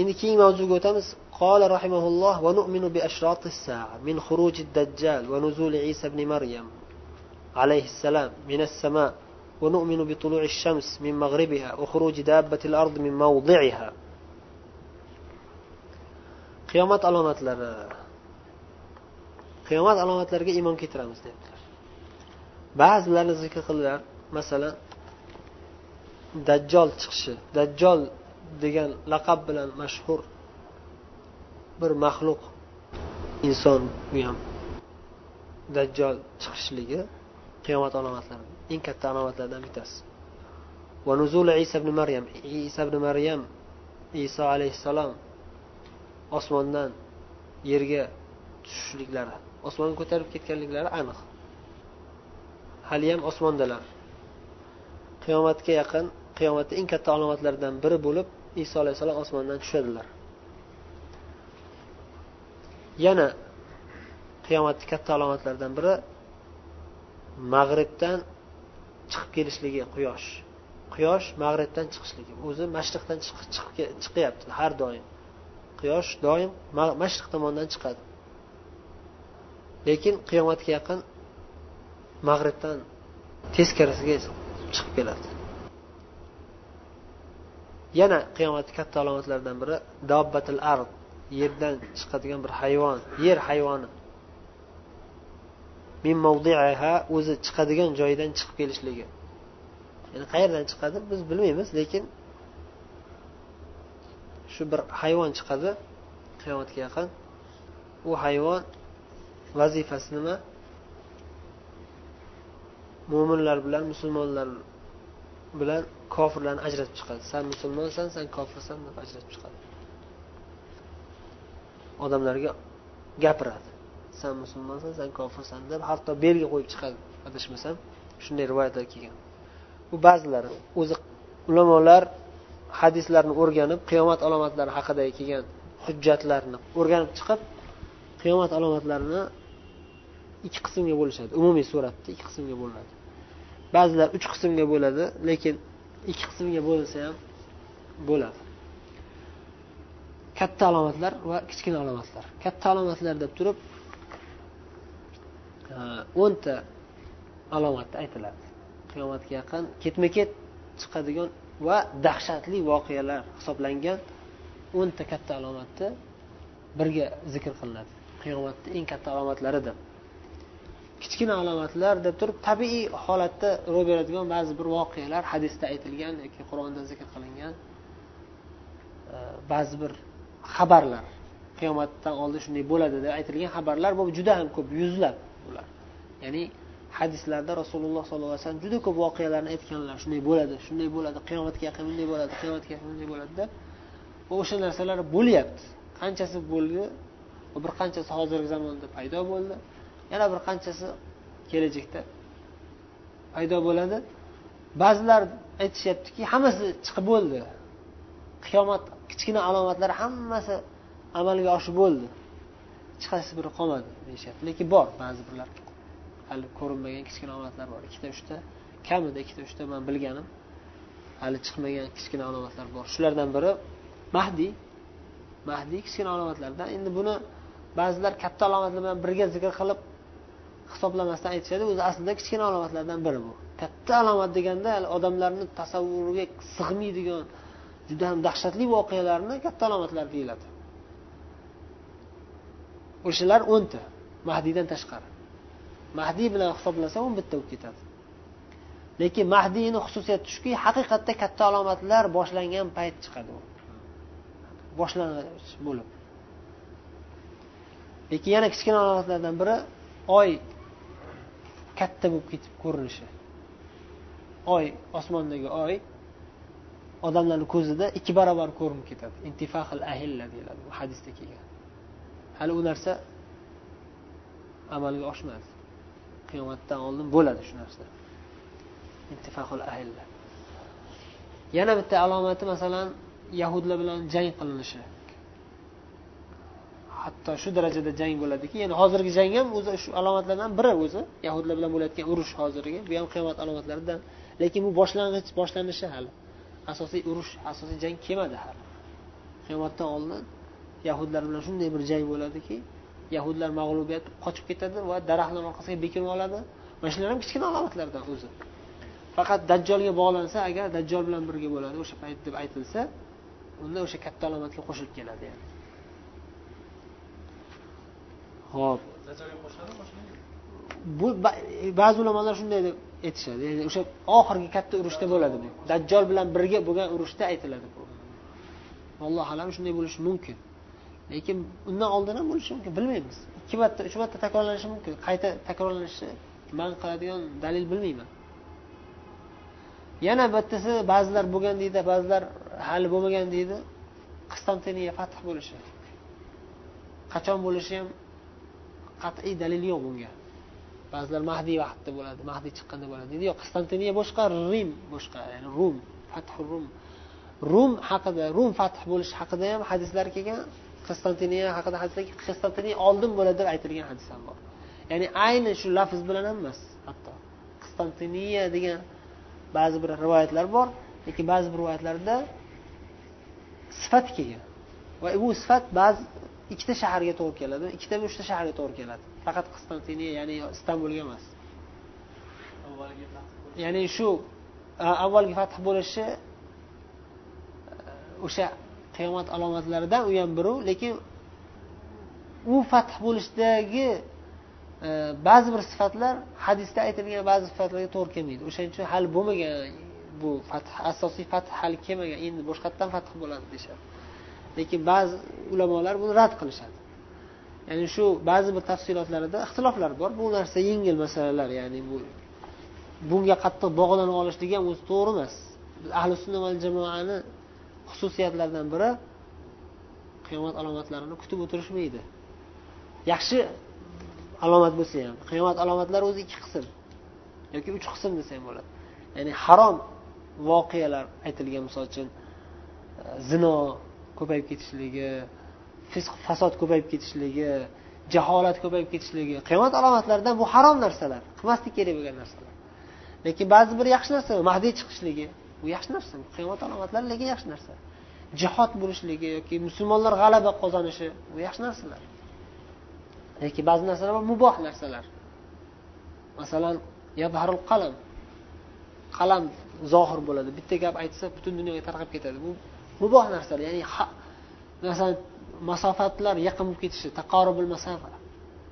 endi keyingi mavzuga o'tamiz قال رحمه الله ونؤمن بأشراط الساعة من خروج الدجال ونزول عيسى بن مريم عليه السلام من السماء ونؤمن بطلوع الشمس من مغربها وخروج دابة الأرض من موضعها qiyomat alomatlari qiyomat alomatlariga iymon keltiramiz deyaptilar ba'zilarini zikr qildilar masalan dajjol chiqishi dajjol degan laqab bilan mashhur bir maxluq inson bu ham dajjol chiqishligi qiyomat alomatlari eng katta alomatlardan bittasi. Va nuzuli isa ibn maryam isa ibn maryam iso alayhissalom osmondan yerga tushishliklari osmonga ko'tarib ketganliklari aniq. Haliyam osmondalar. Qiyomatga yaqin qiyomatni eng katta alomatlaridan biri bo'lib iso alayhissalom osmondan tushadilar. Yana qiyomatni katta alomatlaridan biri mag'ribdan chiqib kelishligi quyosh. Quyosh mag'ribdan chiqishligi o'zi mashriqdan chiqyapti har doim. Quyosh doim mashriq tomondan chiqadi. Lekin qiyomatga yaqin mag'ribdan teskarisiga chiqib keladi yana qiyomatni katta alomatlaridan biri dobbatil ard yerdan chiqadigan bir hayvon yer hayvoni. Min o'zi chiqadigan joyidan chiqib kelishligi. Ya'ni qayerdan chiqadi biz bilmaymiz lekin shu bir hayvon chiqadi qiyomatga yaqin. U hayvon vazifasi nima? Mo'minlar bilan musulmonlar bilan kofirlarni ajratib chiqadi. San musulmonsan san kofirsan deb ajratib chiqadi. Odamlarga gapiradi. San musulmonsan san kofirsan deb hatto belgi qo'yib chiqadi. Adashmasam shunday rivoyatlar kelgan. Bu ba'zilari o'zi ulamolar hadislarni o'rganib qiyomat alomatlari haqidagi kelgan hujjatlarni o'rganib chiqib qiyomat alomatlarini ikki qismga bo'lishadi. Umumiy suratda ikki qismga bo'linadi. Ba'zilar uch qismga bo'ladi lekin ikki qismga bo'linsa ham bo'ladi. Katta alomatlar va kichkina alomatlar. Katta alomatlar deb turib e, o'nta alomat aytiladi. Qiyomatga yaqin ketma ket chiqadigan va dahshatli voqealar hisoblangan o'nta katta alomatni birga zikr qilinadi. Qiyomatni eng katta alomatlari deb kichkina alomatlar deb turib tabiiy holatda ro'y beradigan ba'zi bir voqealar hadisda aytilgan yoki qur'onda zikr qilingan e, ba'zi bir xabarlar. Qiyomatdan oldin shunday bo'ladi deb aytilgan xabarlar bu juda ham ko'p yuzlab ular. Ya'ni hadislarda rasululloh sollallohu alayhi vasallam juda ko'p voqealarni aytganlar shunday bo'ladi shunday bo'ladi qiyomatga yaqin bunday bo'ladi qiyomatga yaqin bunday bo'ladida va o'sha narsalar bo'lyapti. Qanchasi bo'ldi? Bir qanchasi hozirgi zamonda paydo bo'ldi? Yana bir qanchasi kelajakda paydo bo'ladi. Ba'zilar aytishyaptiki hammasi chiqib bo'ldi. Qiyomat kichkina alomatlari hammasi amalga oshib bo'ldi. Hech qaysi biri qolmadi deyishyapti. Lekin bor ba'zi birlar. Hali ko'rinmagan kichkina alomatlar bor. Ikkita uchta kamida ikkita uchta man bilganim. Hali chiqmagan kichkina alomatlar bor. Shulardan biri mahdiy mahdiy kichkina alomatlardan. Endi buni ba'zilar katta alomatlar bilan birga zikr qilib hisoblamasdan aytishadi o'zi aslida kichkina alomatlardan biri bu. Katta alomat deganda odamlarni tasavvuriga sig'maydigan juda ham dahshatli voqealarni katta alomatlar deyiladi. O'shalar o'nta mahdiydan tashqari. Mahdiy bilan hisoblasa o'n bitta bo'lib ketadi. Lekin mahdiyni xususiyati shuki haqiqatda katta alomatlar boshlangan payt chiqadi u. Boshlang'ich bo'lib. Lekin yana kichkina alomatlardan biri oy katta bo'lib ketib ko'rinishi oy osmondagi oy odamlarni ko'zida ikki barobar ko'rinib ketadi. Intifahil ahilla deyiladi bu hadisda kelgan. Hali u narsa amalga oshmadi. Qiyomatdan oldin bo'ladi shu narsa. Intifahul ahilla. Yana bitta alomati masalan yahudlar bilan jang qilinishi. Hatto shu darajada jang bo'ladiki. Ya'ni hozirgi jang ham o'zi shu alomatlardan biri o'zi. Yahudlar bilan bo'layotgan urush hozirgi. Bu ham qiyomat alomatlaridan. Lekin bu boshlang'ich boshlanishi hali. Asosiy urush asosiy jang kelmadi hali. Qiyomatdan oldin yahudlar bilan shunday bir jang bo'ladiki yahudlar mag'lubiyat qochib ketadi va daraxtlar orqasiga bekinib oladi. Mana shular ham kichkina alomatlardan o'zi. Faqat dajjolga bog'lansa agar dajjol bilan birga bo'ladi o'sha payt deb aytilsa unda o'sha katta alomatga qo'shilib keladi yani. Ho'p bu ba'zi ulamolar shunday deb aytishadi. Ya'ni o'sha oxirgi katta urushda bo'ladi bu. Dajjol bilan birga bo'lgan urushda aytiladi bu. Allohu alam shunday bo'lishi mumkin. Lekin undan oldin ham bo'lishi mumkin. Bilmaymiz. Ikki marta uch marta takrorlanishi mumkin. Qayta takrorlanishi man qiladigan dalil bilmayman. Yana bittasi ba'zilar bo'lgan deydi ba'zilar hali bo'lmagan deydi. Qistantiniya fath bo'lishi. Qachon bo'lishi ham qat'iy dalil yo'q bunga. Ba'zilar mahdiy vaqtda bo'ladi mahdiy chiqqanda bo'ladi. Deydi yo'q qistantiniya boshqa rim boshqa ya'ni rum fathu rum. Rum haqida rum fath bo'lishi haqida ham hadislar kelgan. Qistantiniya haqida hadislar qistantiniya oldin bo'ladi deb aytilgan hadis ham bor. Ya'ni ayni shu lafz bilan ham emas hatto. Qistantiniya degan ba'zi bir rivoyatlar bor lekin ba'zi bir rivoyatlarda sifat kelgan. Va bu sifat ba'zi ikkita shaharga to'g'ri keladi ikkitami uchta shaharga to'g'ri keladi. Faqat qistantiniya ya'ni istanbulga emas. Ya'ni shu avvalgi fath bo'lishi o'sha qiyomat alomatlaridan u ham biri lekin u fath bo'lishdagi ba'zi bir sifatlar hadisda aytilgan ba'zi sifatlarga to'g'ri kelmaydi. O'shaning uchun hali bo'lmagan bu fath asosiy fath hali kelmagan endi boshqatdan fath bo'ladi deyishadi lekin ba'zi ulamolar buni rad qilishadi. Ya'ni shu ba'zi bir tafsilotlarida ixtiloflar bor. Bu narsa yengil masalalar ya'ni bu bunga qattiq bog'lanib olishlik ham o'zi to'g'ri emas. Ahli sunna va jamoani xususiyatlaridan biri qiyomat alomatlarini kutib o'tirishmaydi. Yaxshi alomat bo'lsa ham qiyomat alomatlari o'zi ikki qism yoki uch qism desa ham bo'ladi. Ya'ni harom voqealar aytilgan misol uchun e, zino ko'payib ketishligi fisq fasod ko'payib ketishligi jaholat ko'payib ketishligi qiyomat alomatlaridan bu harom narsalar qilmaslik kerak bo'lgan narsalar. Lekin ba'zi bir yaxshi narsa mahdiy chiqishligi bu yaxshi narsa qiyomat alomatlari lekin yaxshi narsa. Jihod bo'lishligi yoki musulmonlar g'alaba qozonishi bu yaxshi narsalar. Lekin ba'zi narsalar bor muboh narsalar. Masalan yabharul qalam qalam zohir bo'ladi. Bitta gap aytsa butun dunyoga tarqab ketadi. Bu muboh narsalar ya'ni masalan masofatlar yaqin bo'lib ketishi taqorubil masofa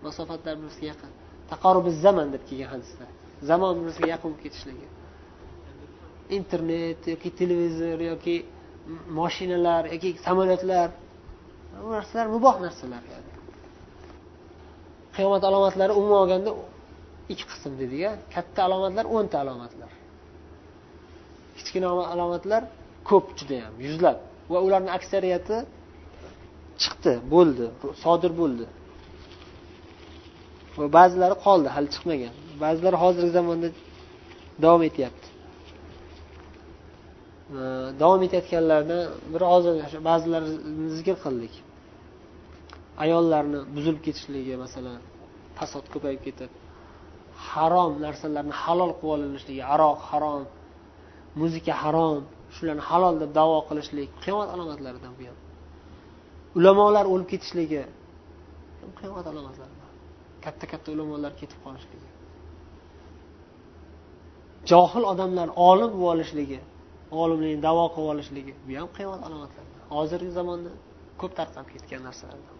masofatlar bir biriga yaqin. Taqorubi zaman deb kelgan hadisda zamon bir biriga yaqin bo'lib ketishligi. Internet yoki televizor yoki moshinalar yoki samolyotlar bu narsalar muboh narsalar yani. qiyomat alomatlari umuman olganda ikki qism dedik katta alomatlar o'nta alomatlar. Kichkina alomatlar ko'p judayam yuzlab. Va ularni aksariyati chiqdi bo'ldi sodir bo'ldi. Va ba'zilari qoldi hali chiqmagan. Ba'zilari hozirgi zamonda davom etyapti. Davom etayotganlarni bir hozir ba'zilarini zikr qildik. Ayollarni buzilib ketishligi masalan fasod ko'payib ketib harom narsalarni halol qilib olinishligi aroq harom muzika harom shularni halol deb davo qilishlik qiyomat alomatlaridan bu ham. Ulamolar o'lib ketishligi qiyomat alomatlaridan. Katta katta ulamolar ketib qolishligi. Johil odamlar olim bo'lib olishligi olimlikni davo qilib olishligi bu ham qiyomat alomatlaridan. Hozirgi zamonda ko'p tarqalib ketgan narsalardan.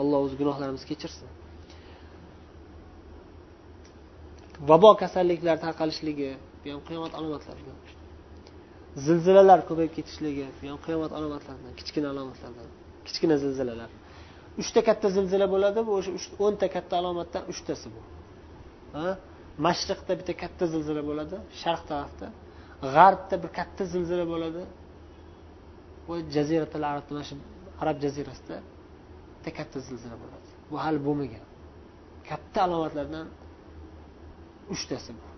Alloh o'zi gunohlarimizni kechirsin. Vabo kasalliklar tarqalishligi bu ham qiyomat alomatlaridan. Zilzilalar ko'payib ketishligi yani qiyomat alomatlaridan kichkina alomatlardan kichkina zilzilalar. Uchta katta zilzila bo'ladi bu o'sha o'nta katta alomatdan uchtasi bu. Mashriqda bitta katta zilzila bo'ladi sharq tarafda. G'arbda bir katta zilzila bo'ladi. Va jaziratul arabda mana shu arab jazirasida bitta katta zilzila bo'ladi. Bu hali bo'lmagan. Katta alomatlardan uchtasi bu.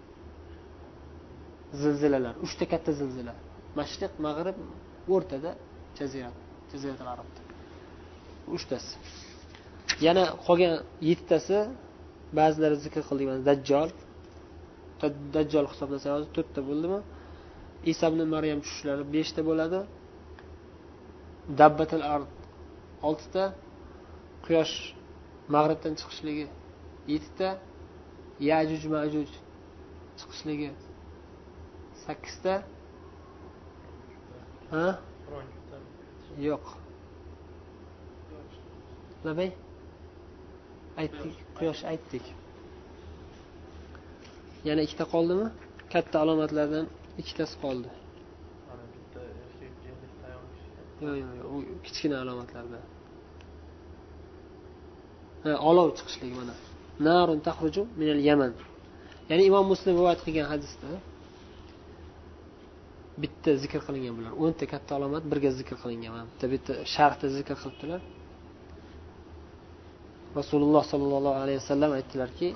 Zilzilalar uchta katta zilzila. Mashriq mag'rib o'rtada jazirat jaziratul arabda uchtasi. Yana qolgan yettitasi ba'zilari zikr qildik mana dajjol dajjol hisoblasak hozir to'rtta bo'ldimi? Iso ibn maryam tushishlari beshta bo'ladi. Dabbatil ard oltita. Quyosh mag'ribdan chiqishligi yettita. Yajuj majuj chiqishligi sakkizta. Ha? Yo'q. Nimay aytdik quyosh aytdik. yana ikkita qoldimi? Katta alomatlardan ikkitasi qoldi. Yo'q yo'q yo'q u kichkina alomatlardan. Olov chiqishligi mana. Narun tahruju minal yaman. Ya'ni imom muslim rivoyat qilgan hadisda bitta zikr qilingan bular. O'nta katta alomat birga zikr qilingan mana bitta bitta sharhda zikr qilibdilar. Rasululloh sollallohu alayhi vasallam aytdilarki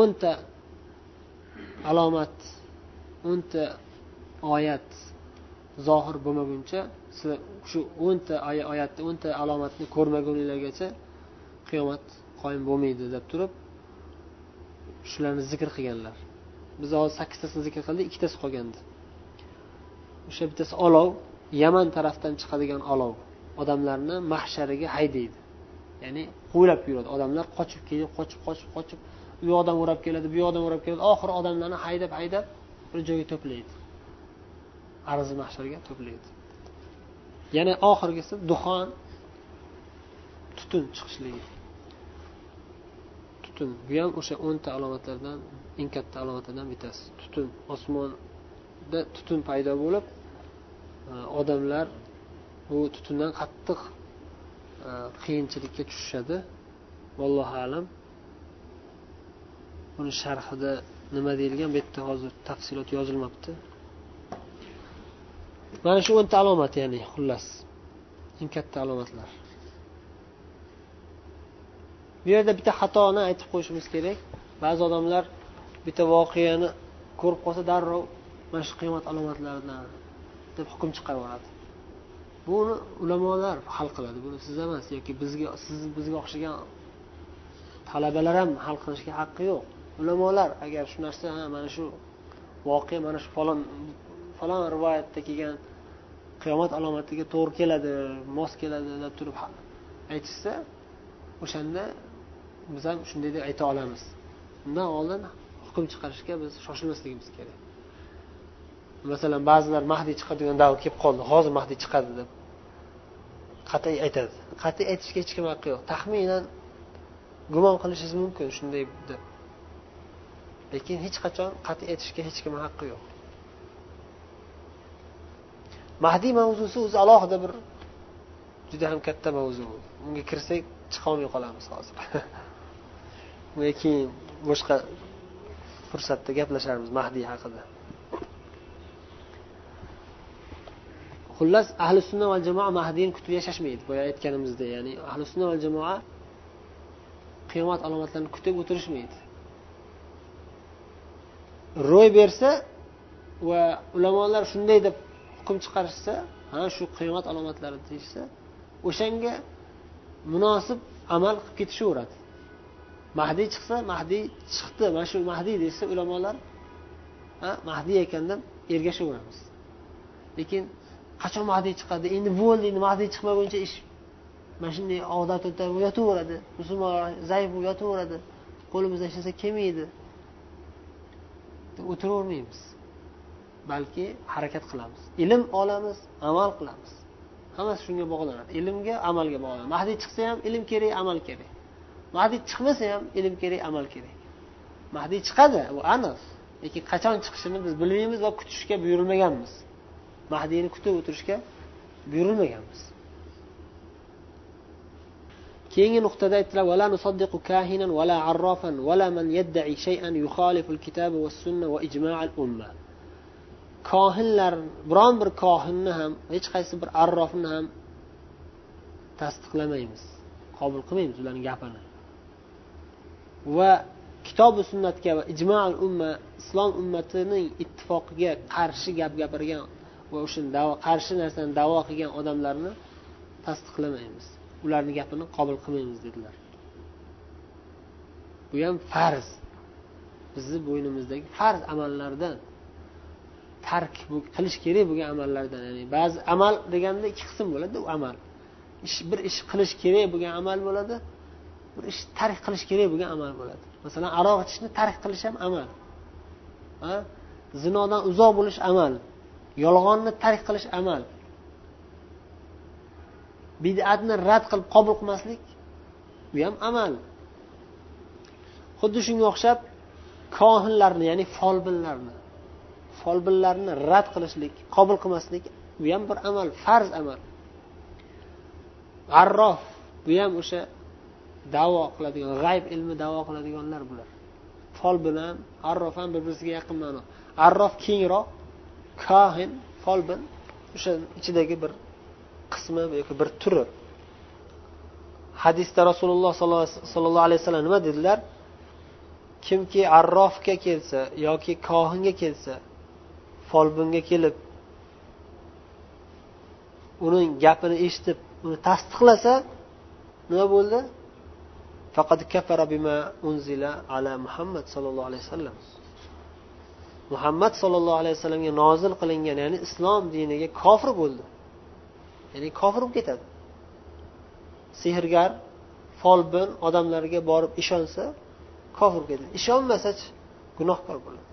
o'nta alomat o'nta oyat zohir bo'lmaguncha sizlar shu o'nta oyatni o'nta alomatni ko'rmaguninglargacha qiyomat qoyim bo'lmaydi deb turib shularni zikr qilganlar. Biz hozir sakkiztasini zikr qildik ikkitasi qolgandi. O'sha bittasi olov yaman tarafdan chiqadigan olov. Odamlarni mahshariga haydaydi. Ya'ni quvlab yuradi. Odamlar qochib kelib qochib qochib qochib u yoqdan o'rab keladi bu yoqdan o'rab keladi. Oxiri odamlarni haydab haydab bir joyga to'playdi. Arzi mahsharga to'playdi. Yana oxirgisi duxon tutun chiqishligi. Tutun. Bu ham o'sha o'nta alomatlardan eng katta alomatlardan bittasi. Tutun osmonda tutun paydo bo'lib e, odamlar bu tutundan qattiq e, qiyinchilikka tushishadi. Vallohu alam. Buni sharhida nima deyilgan? Bu yerda hozir tafsilot yozilmabdi. Mana shu o'nta alomat ya'ni xullas eng katta alomatlar. Bu yerda bitta xatoni aytib qo'yishimiz kerak. Ba'zi odamlar bitta voqeani ko'rib qolsa darrov mana shu qiyomat alomatlaridan deb hukm chiqarib yuboradi buni ulamolar hal qiladi. Buni siz emas yoki bizga siz bizga o'xshagan talabalar ham hal qilishga haqqi yo'q. Ulamolar agar shu narsa ha mana shu voqea mana shu falon falon rivoyatda kelgan qiyomat alomatiga to'g'ri keladi mos keladi deb turib aytishsa o'shanda biz ham shunday deb ayta olamiz. Undan oldin hukm chiqarishga biz shoshilmasligimiz kerak. Masalan ba'zilar mahdiy chiqadigan davr kelib qoldi hozir mahdiy chiqadi deb qat'iy aytadi. Qat'iy aytishga hech kim haqqi yo'q. Taxminan gumon qilishingiz mumkin shunday deb. Lekin hech qachon qat'iy aytishga hech kim haqqi yo'q. Mahdiy mavzusi o'zi alohida bir juda ham katta mavzu. Unga kirsak chiqolmay qolamiz hozir. Unga keyin boshqa fursatda gaplasharmiz mahdiy haqida. Xullas ahli sunna va jamoa mahdiyni kutib yashashmaydi boya aytganimizdek ya'ni ahli sunna va jamoa qiyomat alomatlarini kutib o'tirishmaydi. Ro'y bersa va ulamolar shunday deb hukm chiqarishsa ha shu qiyomat alomatlari deyishsa o'shanga munosib amal qilib ketishaveradi. Mahdiy chiqsa mahdiy chiqdi. Mana shu mahdiy desa ulamolar mahdiy ekan deb ergashaveramiz lekin qachon mahdiy chiqadi? Endi bo'ldi endi mahdiy chiqmaguncha ish mana shunday odat yotaveradi. Musulmonlar zaif bo'lib yotaveradi. Qo'limizdan hech narsa kelmaydi. Deb o'tiravermaymiz. Balki harakat qilamiz. Ilm olamiz amal qilamiz. Hammasi shunga bog'lanadi. Ilmga amalga bog'lanadi. Mahdiy chiqsa ham ilm kerak amal kerak. mahdiy chiqmasa ham ilm kerak amal kerak mahdiy chiqadi bu aniq lekin qachon chiqishini biz bilmaymiz va kutishga buyurilmaganmiz mahdiyni kutib o'tirishga buyurilmaganmiz keyingi nuqtada aytdilar ولا نصدق كاهنا ولا عرافا ولا من يدعي شيئا يخالف الكتاب والسنة وإجماع الأمة kohinlar biron bir kohinni ham hech qaysi bir arrofni ham tasdiqlamaymiz qabul qilmaymiz ularni gapini Va kitobi sunnatga va ijmoal umma islom ummatining ittifoqiga qarshi gap gapirgan va o'sha qarshi narsani davo qilgan odamlarni tasdiqlamaymiz. Ularni gapini qabul qilmaymiz dedilar. Bu ham farz. Bizni bo'ynimizdagi farz amallardan tark qilish kerak bo'lgan amallardan ya'ni ba'zi amal deganda ikki qism bo'ladi u amal. Ish bir ish qilish kerak bo'lgan amal bo'ladi bir ish tark qilish kerak bo'lgan amal bo'ladi. Masalan aroq ichishni tark qilish ham amal. Zinodan uzoq bo'lish amal. Yolg'onni tark qilish amal. Bid'atni rad qilib qabul qilmaslik bu ham amal. Xuddi shunga o'xshab kohinlarni ya'ni folbinlarni folbinlarni rad qilishlik qabul qilmaslik bu ham bir amal farz amal. Arrof bu ham o'sha davo qiladigan g'ayb ilmi davo qiladiganlar bular. Fol bilan arrof ham bir birisiga yaqin ma'no. Arrof kengroq kohin folbin o'sha ichidagi bir qismi yoki bir turi. Hadisda rasululloh sollallohu alayhi vasallam nima dedilar? Kimki arrofga kelsa yoki kohinga kelsa folbinga kelib uning gapini eshitib uni tasdiqlasa nima bo'ldi? Faqat kafara bima unzila ala muhammad sallallohu alayhi vasallam muhammad sollallohu alayhi vasallamga nozil qilingan ya'ni islom diniga kofir bo'ldi. Ya'ni kofir bo'lib ketadi. Sehrgar folbin odamlarga borib ishonsa kofir bo'lib ketadi ishonmasachi gunohkor bo'ladi.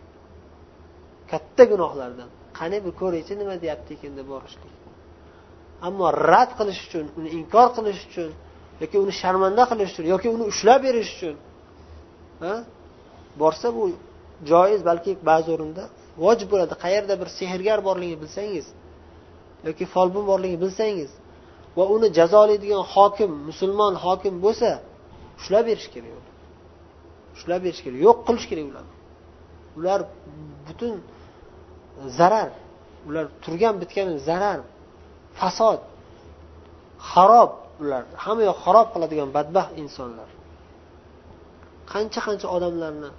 Katta gunohlardan. Qani bir ko'raychi nima deyapti ekan deb borishlik ammo rad qilish uchun uni inkor qilish uchun yoki uni sharmanda qilish uchun yoki uni ushlab berish uchun. Borsa bu joiz balki ba'zi o'rinda vojib bo'ladi. Qayerda bir sehrgar borligini bilsangiz yoki folbin borligini bilsangiz va uni jazolaydigan hokim musulmon hokim bo'lsa ushlab berish kerak ushlab berish kerak yo'q qilish kerak ularni. Ular butun zarar ular turgan bitgani zarar fasod xarob ular hamma yoq xarob qiladigan badbaxt insonlar. Qancha qancha odamlarni e,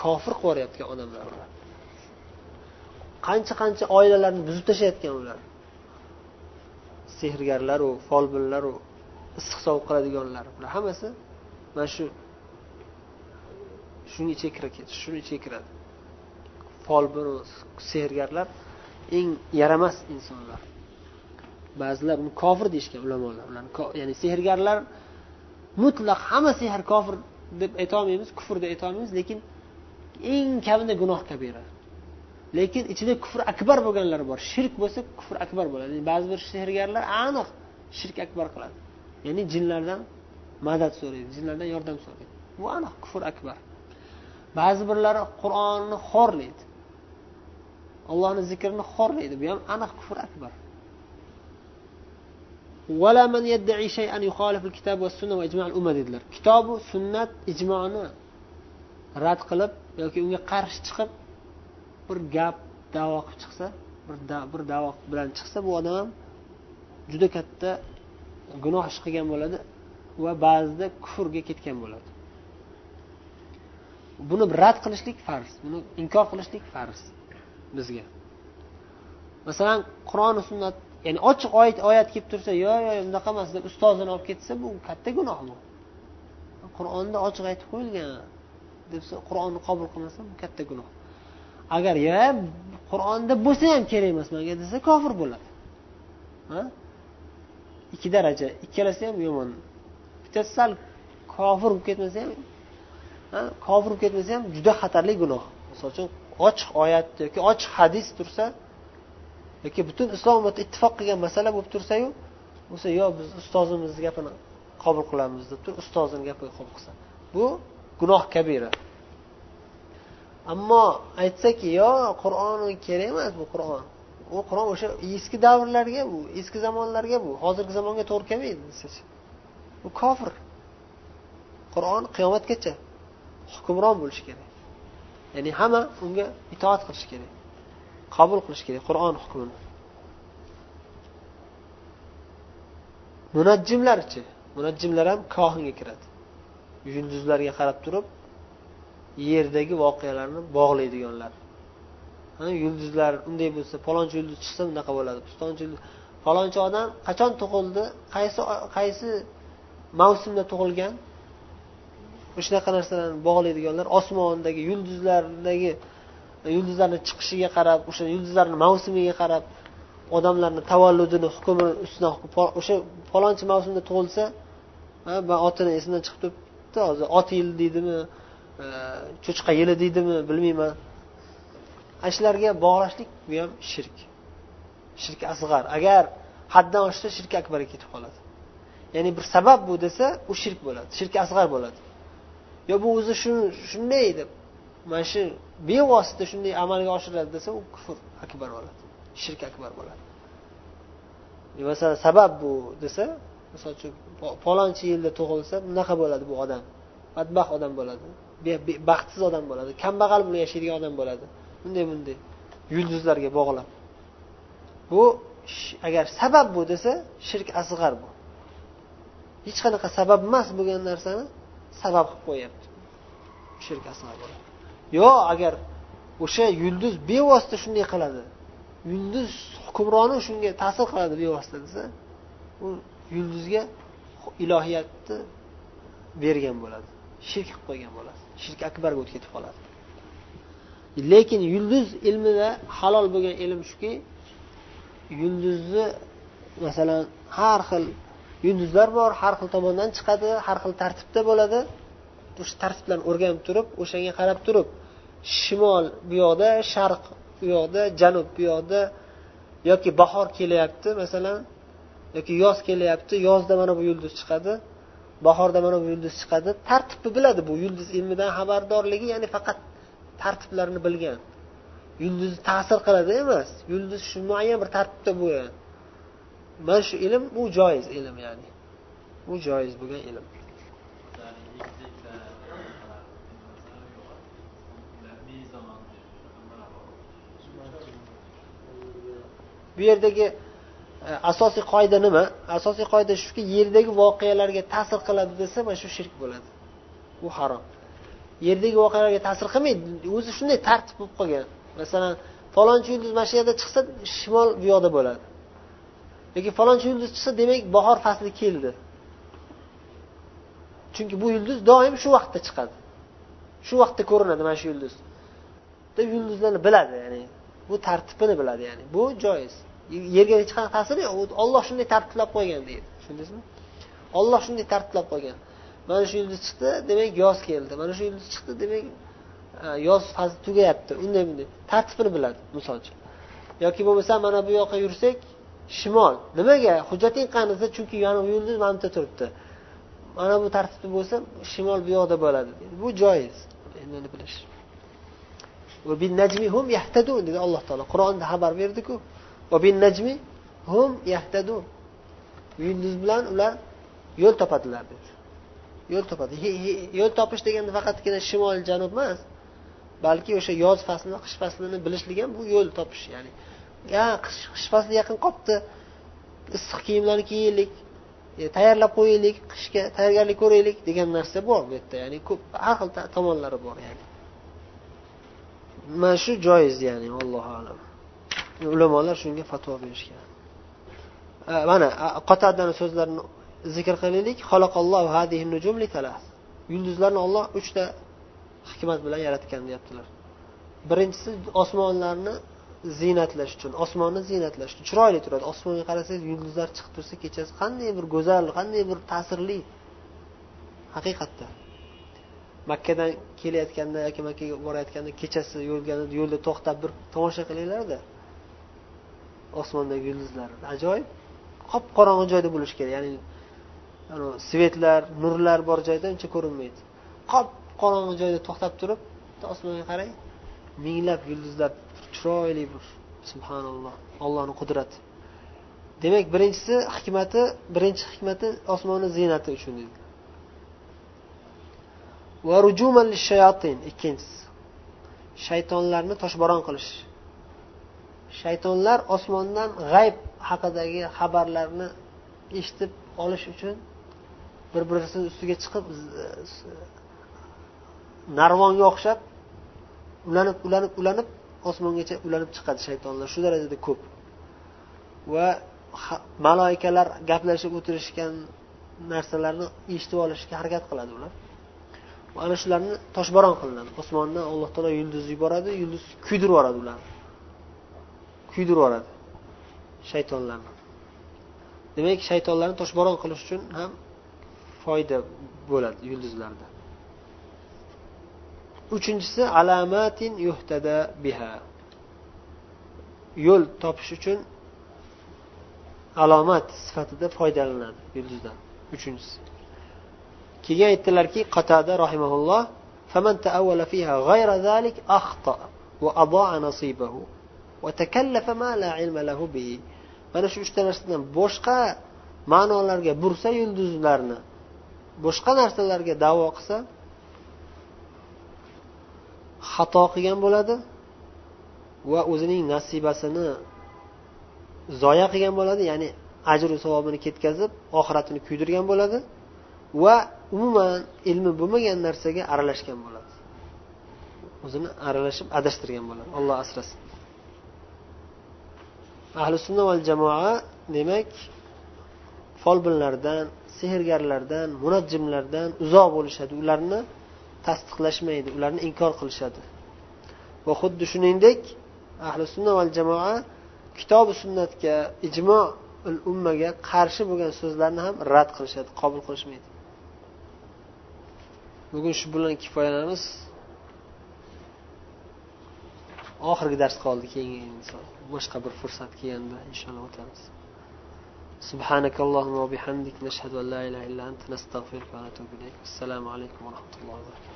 kofir qilib yuborayotgan odamlar ular. Qancha qancha oilalarni buzib tashlayotgan ular. Sehrgarlaru folbinlaru issiq sovuq qiladiganlar. Bular hammasi mana shu shuni ichiga kirib shuni ichiga kiradi. Folbin sehrgarlar eng yaramas insonlar. Ba'zilar uni kofir deyishgan ulamolar. Ularni ya'ni sehrgarlar mutlaq hamma sehr kofir deb aytolmaymiz kufr deb aytolmaymiz lekin eng kamida gunoh kabira. Lekin ichida kufr akbar bo'lganlar bor. Shirk bo'lsa kufr akbar bo'ladi. Ba'zi bir sehrgarlar aniq shirk akbar qiladi. Ya'ni jinlardan madad so'raydi jinlardan yordam so'raydi. Bu aniq kufr akbar. Ba'zi birlari qur'onni xo'rlaydi. Allohni zikrini xo'rlaydi. Bu ham aniq kufr akbar. Dedilar kitobu sunnat ijmoni rad qilib yoki unga qarshi chiqib bir gap davo qilib chiqsa bir bir davo bilan chiqsa bu odam ham juda katta gunoh ish qilgan bo'ladi va ba'zida kufrga ketgan bo'ladi buni rad qilishlik farz buni inkor qilishlik farz bizga masalan qur'oni sunnat ya'ni ochiq oyat oyat kelib tursa yo'q yo'q bunaqa emas deb ustozini olib ketsa bu katta gunoh bu qur'onda ochiq aytib qo'yilgan debsa qur'onni qabul qilmasa bu katta gunoh. Agar ya qur'onda bo'lsa ham kerak emas manga desa kofir bo'ladi. Ikki daraja ikkalasi ham yomon. Bittasi sal kofir bo'lib ketmasa ham kofir bo'lib ketmasa ham juda xatarli gunoh. Misol uchun ochiq oyat yoki ochiq hadis tursa yoki butun islom ummati ittifoq qilgan masala bo'lib tursayu bo'lsa yo biz ustozimizni gapini qabul qilamiz deb turib ustozini gapiga qabul qilsa bu gunoh kabira. Ammo aytsaki yo qur'on kerak emas bu qur'on. U qur'on o'sha eski davrlarga bu eski zamonlarga bu hozirgi zamonga to'g'ri kelmaydi desachi. Bu kofir. Qur'on qiyomatgacha hukmron bo'lishi kerak. Ya'ni hamma unga itoat qilishi kerak. Qabul qilish kerak qur'on hukmini. Munajjimlarchi munajjimlar ham kohinga kiradi. Yulduzlarga qarab turib yerdagi voqealarni bog'laydiganlar. Yulduzlar unday bo'lsa palonchi yulduz chiqsa bunaqa bo'ladi. Pistonchi falonchi odam qachon tug'ildi? Qaysi qaysi mavsumda tug'ilgan? O'shanaqa narsalarni bog'laydiganlar osmondagi yulduzlardagi yulduzlarni chiqishiga qarab o'sha yulduzlarni mavsumiga qarab odamlarni tavalludini hukmi ustidan o'sha falonchi mavsumda tug'ilsa man otini esimdan chiqib turibdi hozir ot yili deydimi e, cho'chqa yili deydimi bilmayman. Ana shularga bog'lashlik bu ham shirk. Shirk asg'ar. Agar haddan oshsa shirk akbarga ketib qoladi. Ya'ni bir sabab bu desa u shirk bo'ladi shirk asg'ar bo'ladi. Yo bu o'zi shunday deb mana shu bevosita shunday amalga oshiradi desa u kufr akbar bo'ladi shirk akbar bo'ladi. Masalan sabab bu desa misol uchun palonchi yilda tug'ilsa bunaqa bo'ladi bu odam. Badbaxt odam bo'ladi baxtsiz odam bo'ladi kambag'al bilan yashaydigan odam bo'ladi. Bunday bunday yulduzlarga bog'lab. Bu agar sabab bu desa shirk asg'ar bu. Hech qanaqa sabab emas bo'lgan narsani sabab qilib qo'yyapti shirk asg'ar bo'ladi. Yo agar o'sha yulduz bevosita shunday qiladi yulduz hukmroni shunga ta'sir qiladi bevosita desa u yulduzga ilohiyatni bergan bo'ladi shirk qilib qo'ygan bo'ladi shirk akbarga o'tib ketib qoladi. Lekin yulduz ilmida halol bo'lgan ilm shuki yulduzni masalan har xil yulduzlar bor har xil tomondan chiqadi har xil tartibda bo'ladi. O'sha bilan o'rganib turib o'shanga qarab turib shimol bu yoqda sharq bu yoqda janub bu yoqda yoki bahor kelyapti masalan yoki yoz kelyapti yozda mana bu yulduz chiqadi bahorda mana bu yulduz chiqadi. Tartibni biladi bu yulduz ilmidan xabardorligi ya'ni faqat tartiblarni bilgan. Yulduz ta'sir qiladi emas yulduz shu muayyan bir tartibda bo'lgan. Mana shu ilm bu joiz ilm ya'ni. Bu joiz bo'lgan ilm. Bu yerdagi e, asosiy qoida nima? Asosiy qoida shuki yerdagi voqealarga ta'sir qiladi desa mana shu shirk bo'ladi. Bu harom. Yerdagi voqealarga ta'sir qilmaydi. O'zi shunday tartib bo'lib qolgan. Masalan falonchi yulduz mana shu yerda chiqsa shimol bu yoqda bo'ladi. Yoki falonchi yulduz chiqsa demak bahor fasli keldi. Chunki bu yulduz doim shu vaqtda chiqadi. Shu vaqtda ko'rinadi mana shu yulduz. Deb yulduzlarni biladi ya'ni bu tartibini biladi ya'ni bu joiz. Yerga hech qanaqa ta'siri yo'q. Olloh shunday tartiblab qo'ygan deydi. Tushundingizmi? Olloh shunday tartiblab qo'ygan. Mana shu yulduz chiqdi demak yoz keldi. Mana shu yulduz chiqdi demak e, yoz fasli tugayapti. Unday bunday tartibini biladi misol uchun. Yoki bo'lmasa mana bu yoqqa yursak shimol. Nimaga? Hujjating qani desa chunki yana bu yulduz mana bu yerda turibdi. Mana bu tartibda bo'lsa shimol bu yoqda bo'ladi. Bu joiz. Endi bilish. Dedi alloh taolo. Qur'onda xabar berdiku hum yahtadun. Yulduz bilan ular yo'l topadilar dedi. Yo'l topadi. Yo'l topish deganda faqatgina shimol janub emas balki o'sha yoz faslini qish faslini bilishlik ham bu yo'l topish ya'ni ya qish qish fasli yaqin qolibdi issiq kiyimlarni kiyaylik e, tayyorlab qo'yaylik qishga tayyorgarlik ko'raylik degan narsa bor bu yerda ya'ni ko'p har xil tomonlari bor ya'ni. Mana shu joiz ya'ni allohu alam. Ulamolar shunga fatvo berishgan. Mana qotadani so'zlarini zikr qilaylik yulduzlarni olloh uchta hikmat bilan yaratgan deyaptilar. Birinchisi osmonlarni ziynatlash uchun osmonni ziynatlash uchun. Chiroyli turadi. Osmonga qarasangiz yulduzlar chiqib tursa kechasi qanday bir go'zal qanday bir ta'sirli haqiqatda. Makkadan kelayotganda yoki makkaga borayotganda kechasi yo'lda to'xtab bir tomosha qilinglarda. Osmondagi yulduzlar. Ajoyib. Qop qorong'i joyda bo'lishi kerak. Ya'ni svetlar nurlar bor joyda uncha ko'rinmaydi. Qop qorong'i joyda to'xtab turib osmonga qarang minglab yulduzlar chiroyli bir subhanalloh ollohni qudrati. Demak birinchisi hikmati birinchi hikmati osmonni ziynati uchun dedi ikkinchisi. Shaytonlarni toshbo'ron qilish. Shaytonlar osmondan g'ayb haqidagi xabarlarni eshitib olish uchun bir birisini ustiga chiqib narvonga o'xshab ulanib ulanib ulanib osmongacha ulanib chiqadi shaytonlar. Shu darajada ko'p. Va maloikalar gaplashib o'tirishgan narsalarni eshitib olishga harakat qiladi ular. Ana shularni toshbo'ron qilinadi. Osmondan alloh taolo yulduz yuboradi yulduz kuydirib yuboradi ularni. Kuydirib yuboradi shaytonlarni. Demak shaytonlarni toshbaron qilish uchun ham foyda bo'ladi yulduzlarda. Uchinchisi alamatin yuhtada biha. Yo'l topish uchun alomat sifatida foydalanadi yulduzdan. Uchinchisi. keyin aytdilarki qatada rahimaulloh فمن تأول فيها غير ذلك أخطأ وأضاع نصيبه وتكلف ما لا علم له به mana shu uchta narsadan boshqa ma'nolarga bursa yulduzlarni boshqa narsalarga davo qilsa xato qilgan bo'ladi va o'zining nasibasini zoya qilgan bo'ladi ya'ni ajru savobini ketkazib oxiratini kuydirgan bo'ladi va umuman ilmi bo'lmagan narsaga aralashgan bo'ladi. O'zini aralashib adashtirgan bo'ladi. Olloh asrasin. Ahli sunna val jamoa demak folbinlardan sehrgarlardan munajjimlardan uzoq bo'lishadi. Ularni tasdiqlashmaydi ularni inkor qilishadi. Va xuddi shuningdek ahli sunna val jamoa kitobi sunnatga ijmo ummaga qarshi bo'lgan so'zlarni ham rad qilishadi qabul qilishmaydi. bugun shu bilan kifoyalanamiz oxirgi dars qoldi keyingi boshqa bir fursat kelganda inshaalloh o'tamiz سبحانك اللهم وبحمدك نشهد أن لا إله إلا أنت نستغفرك ونتوب إليك السلام عليكم ورحمة الله وبركاته